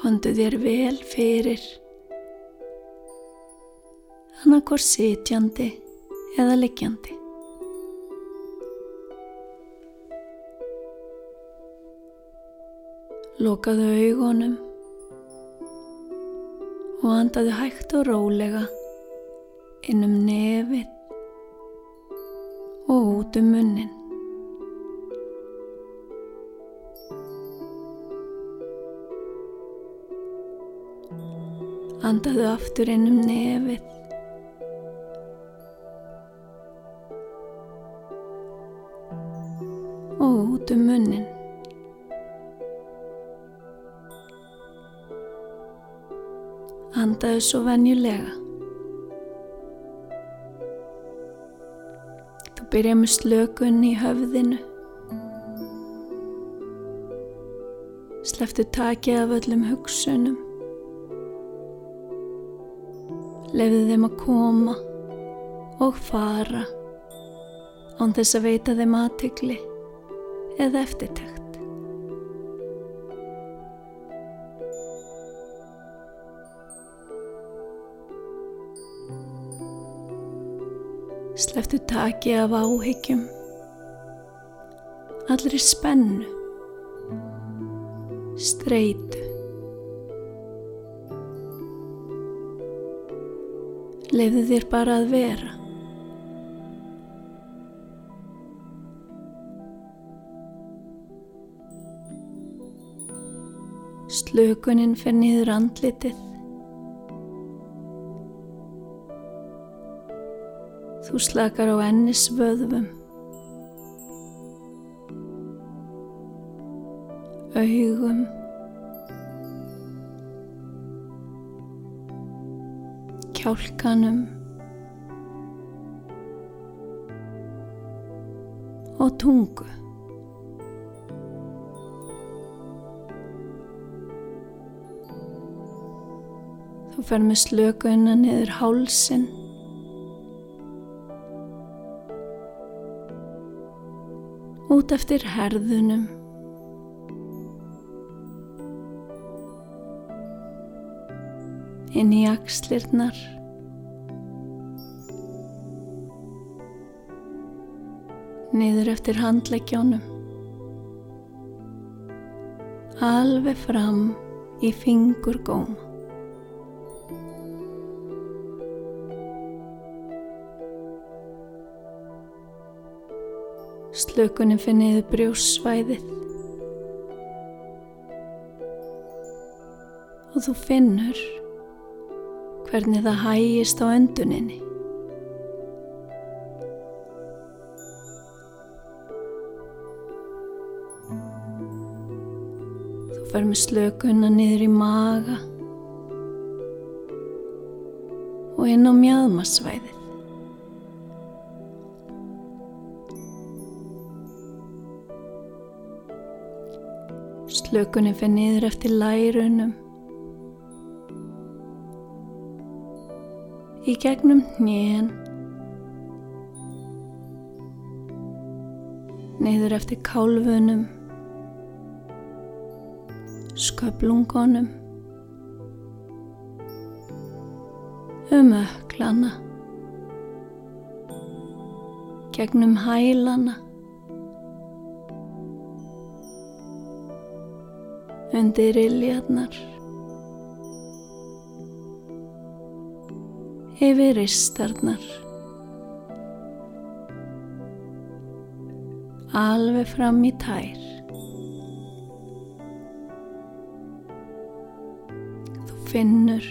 Kondu þér vel fyrir, annarkor sitjandi eða liggjandi. Lokaðu augunum og andaðu hægt og rólega inn um nefið og út um munnin. Andaðu aftur inn um nefið og út um munnin. Andaðu svo venjulega. Þú byrja með slökun í höfðinu. Sleftu takið af öllum hugsunum. Lefðu þeim að koma og fara án þess að veita þeim aðtegli eða eftirtækt. Sleftu taki af áhyggjum, allri spennu, streitu. Leifðu þér bara að vera. Slökunin fer niður andlitið. Þú slakar á ennis vöðvum. Augum. Kjálkanum. Og tungu. Þú fer með slökunna niður hálsin. Út eftir herðunum. Inn í axlirnar. Niður eftir handleggjónum. Alveg fram í fingurgóma. Slökunin finniðu brjósvæðið og þú finnur hvernig það hægist á önduninni. Þú fer með slökunna niður í maga og inn á mjöðmasvæðið. Slökunin fyrir niður eftir lærunum. Í gegnum hnén. Niður eftir kálfunum. Sköplungunum. Um öklana. Gegnum hælana. undir iljarnar yfir ristarnar. Alveg fram í tær. Þú finnur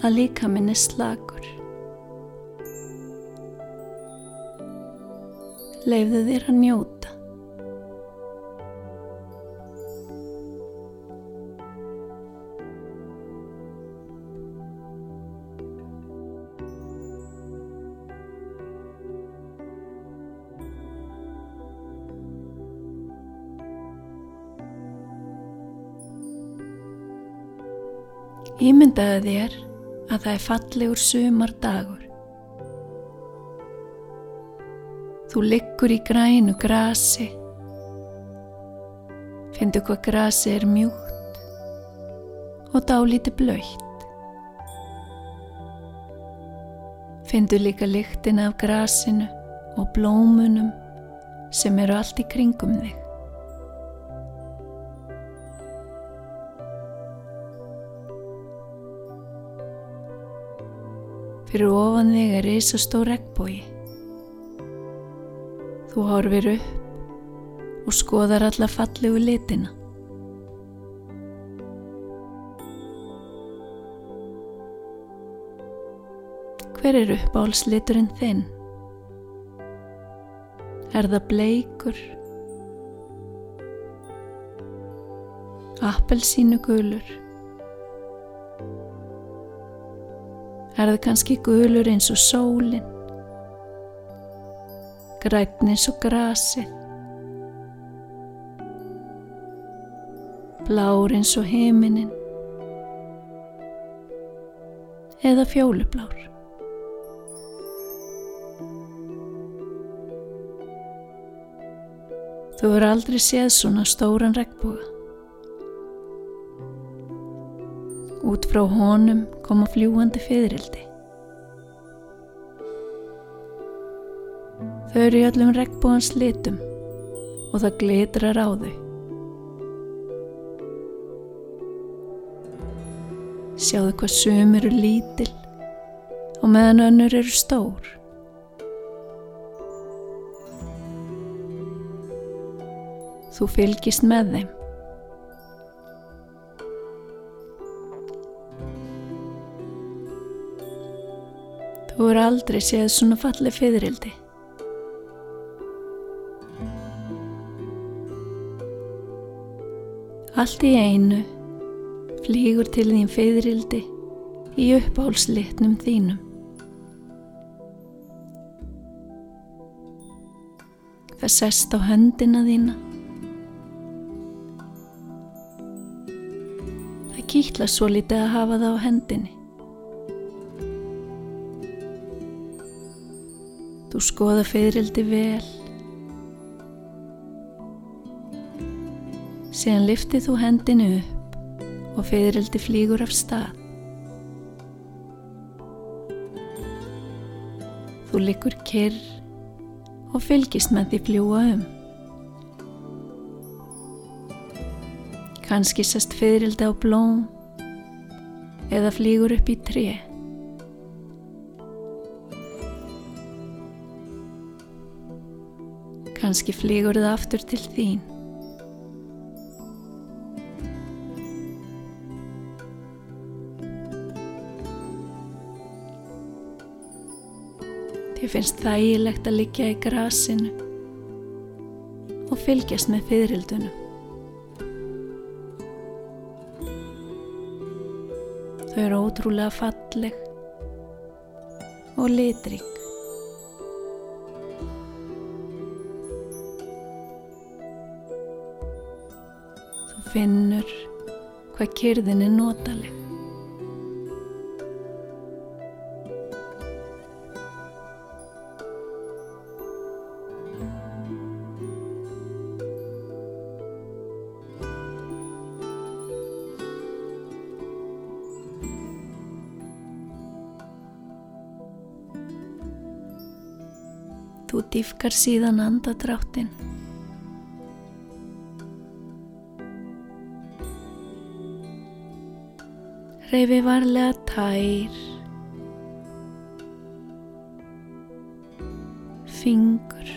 að líka minni slagur leifðu þér að njóta Ímyndaðu þér að það er fallegur sumar dagur. Þú liggur í grænu grasi Findu hvað grasi er mjúkt og dálíti blöytt. Findu líka lyktina af grasinu og blómunum sem eru allt í kringum þig. Fyrir ofan þig er reysastór regnbói. Þú horfir upp og skoðar alla fallegu litina. Hver er uppáhalsliturinn þinn? Er það bleikur? Appelsínu gulur? Er það kannski gulur eins og sólinn? Grætn eins og grasið? Blár eins og heiminin? Eða fjólublár? Þú verður aldrei séð svona stóran regnboga. Út frá honum koma fljúandi fyririldi. Þau eru í öllum regnbóðans litum og það glitrar á þau. Sjáðu hvað sum eru lítil og meðan önnur eru stór. Þú fylgist með þeim. Þú er aldrei séð svona fallið fyririldi. Allt í einu flýgur til þín fyririldi í uppáhalslitnum þínum. Það sest á höndina þína. Það kýtla svo litið að hafa það á hendinni. Þú skoða fyririldi vel. Síðan liftið þú hendinu upp og fyririldi flýgur af stað. Þú likur kyrr og fylgist með því fljúa um. Kanski sest fyririldi á blóm eða flýgur upp í tré. Kanski flýgur það aftur til þín. Þið finnst þægilegt að liggja í grasinu og fylgjast með fyririldunum. Þau eru ótrúlega falleg og litrík. Finnur hvað kyrðin er notaleg. Þú dýfkar síðan andadráttinn Reyfi varlega tær, fingur,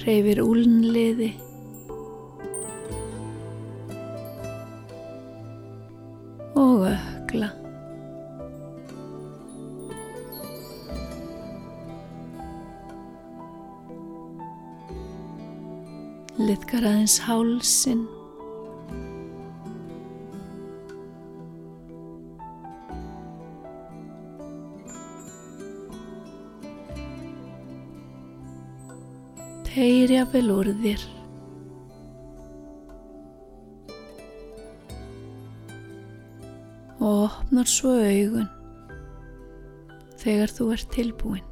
reyfir úlnliði, og ökla. Liðkar aðeins hálsin Teirja vel úr þér. Og opnar svo augun þegar þú ert tilbúin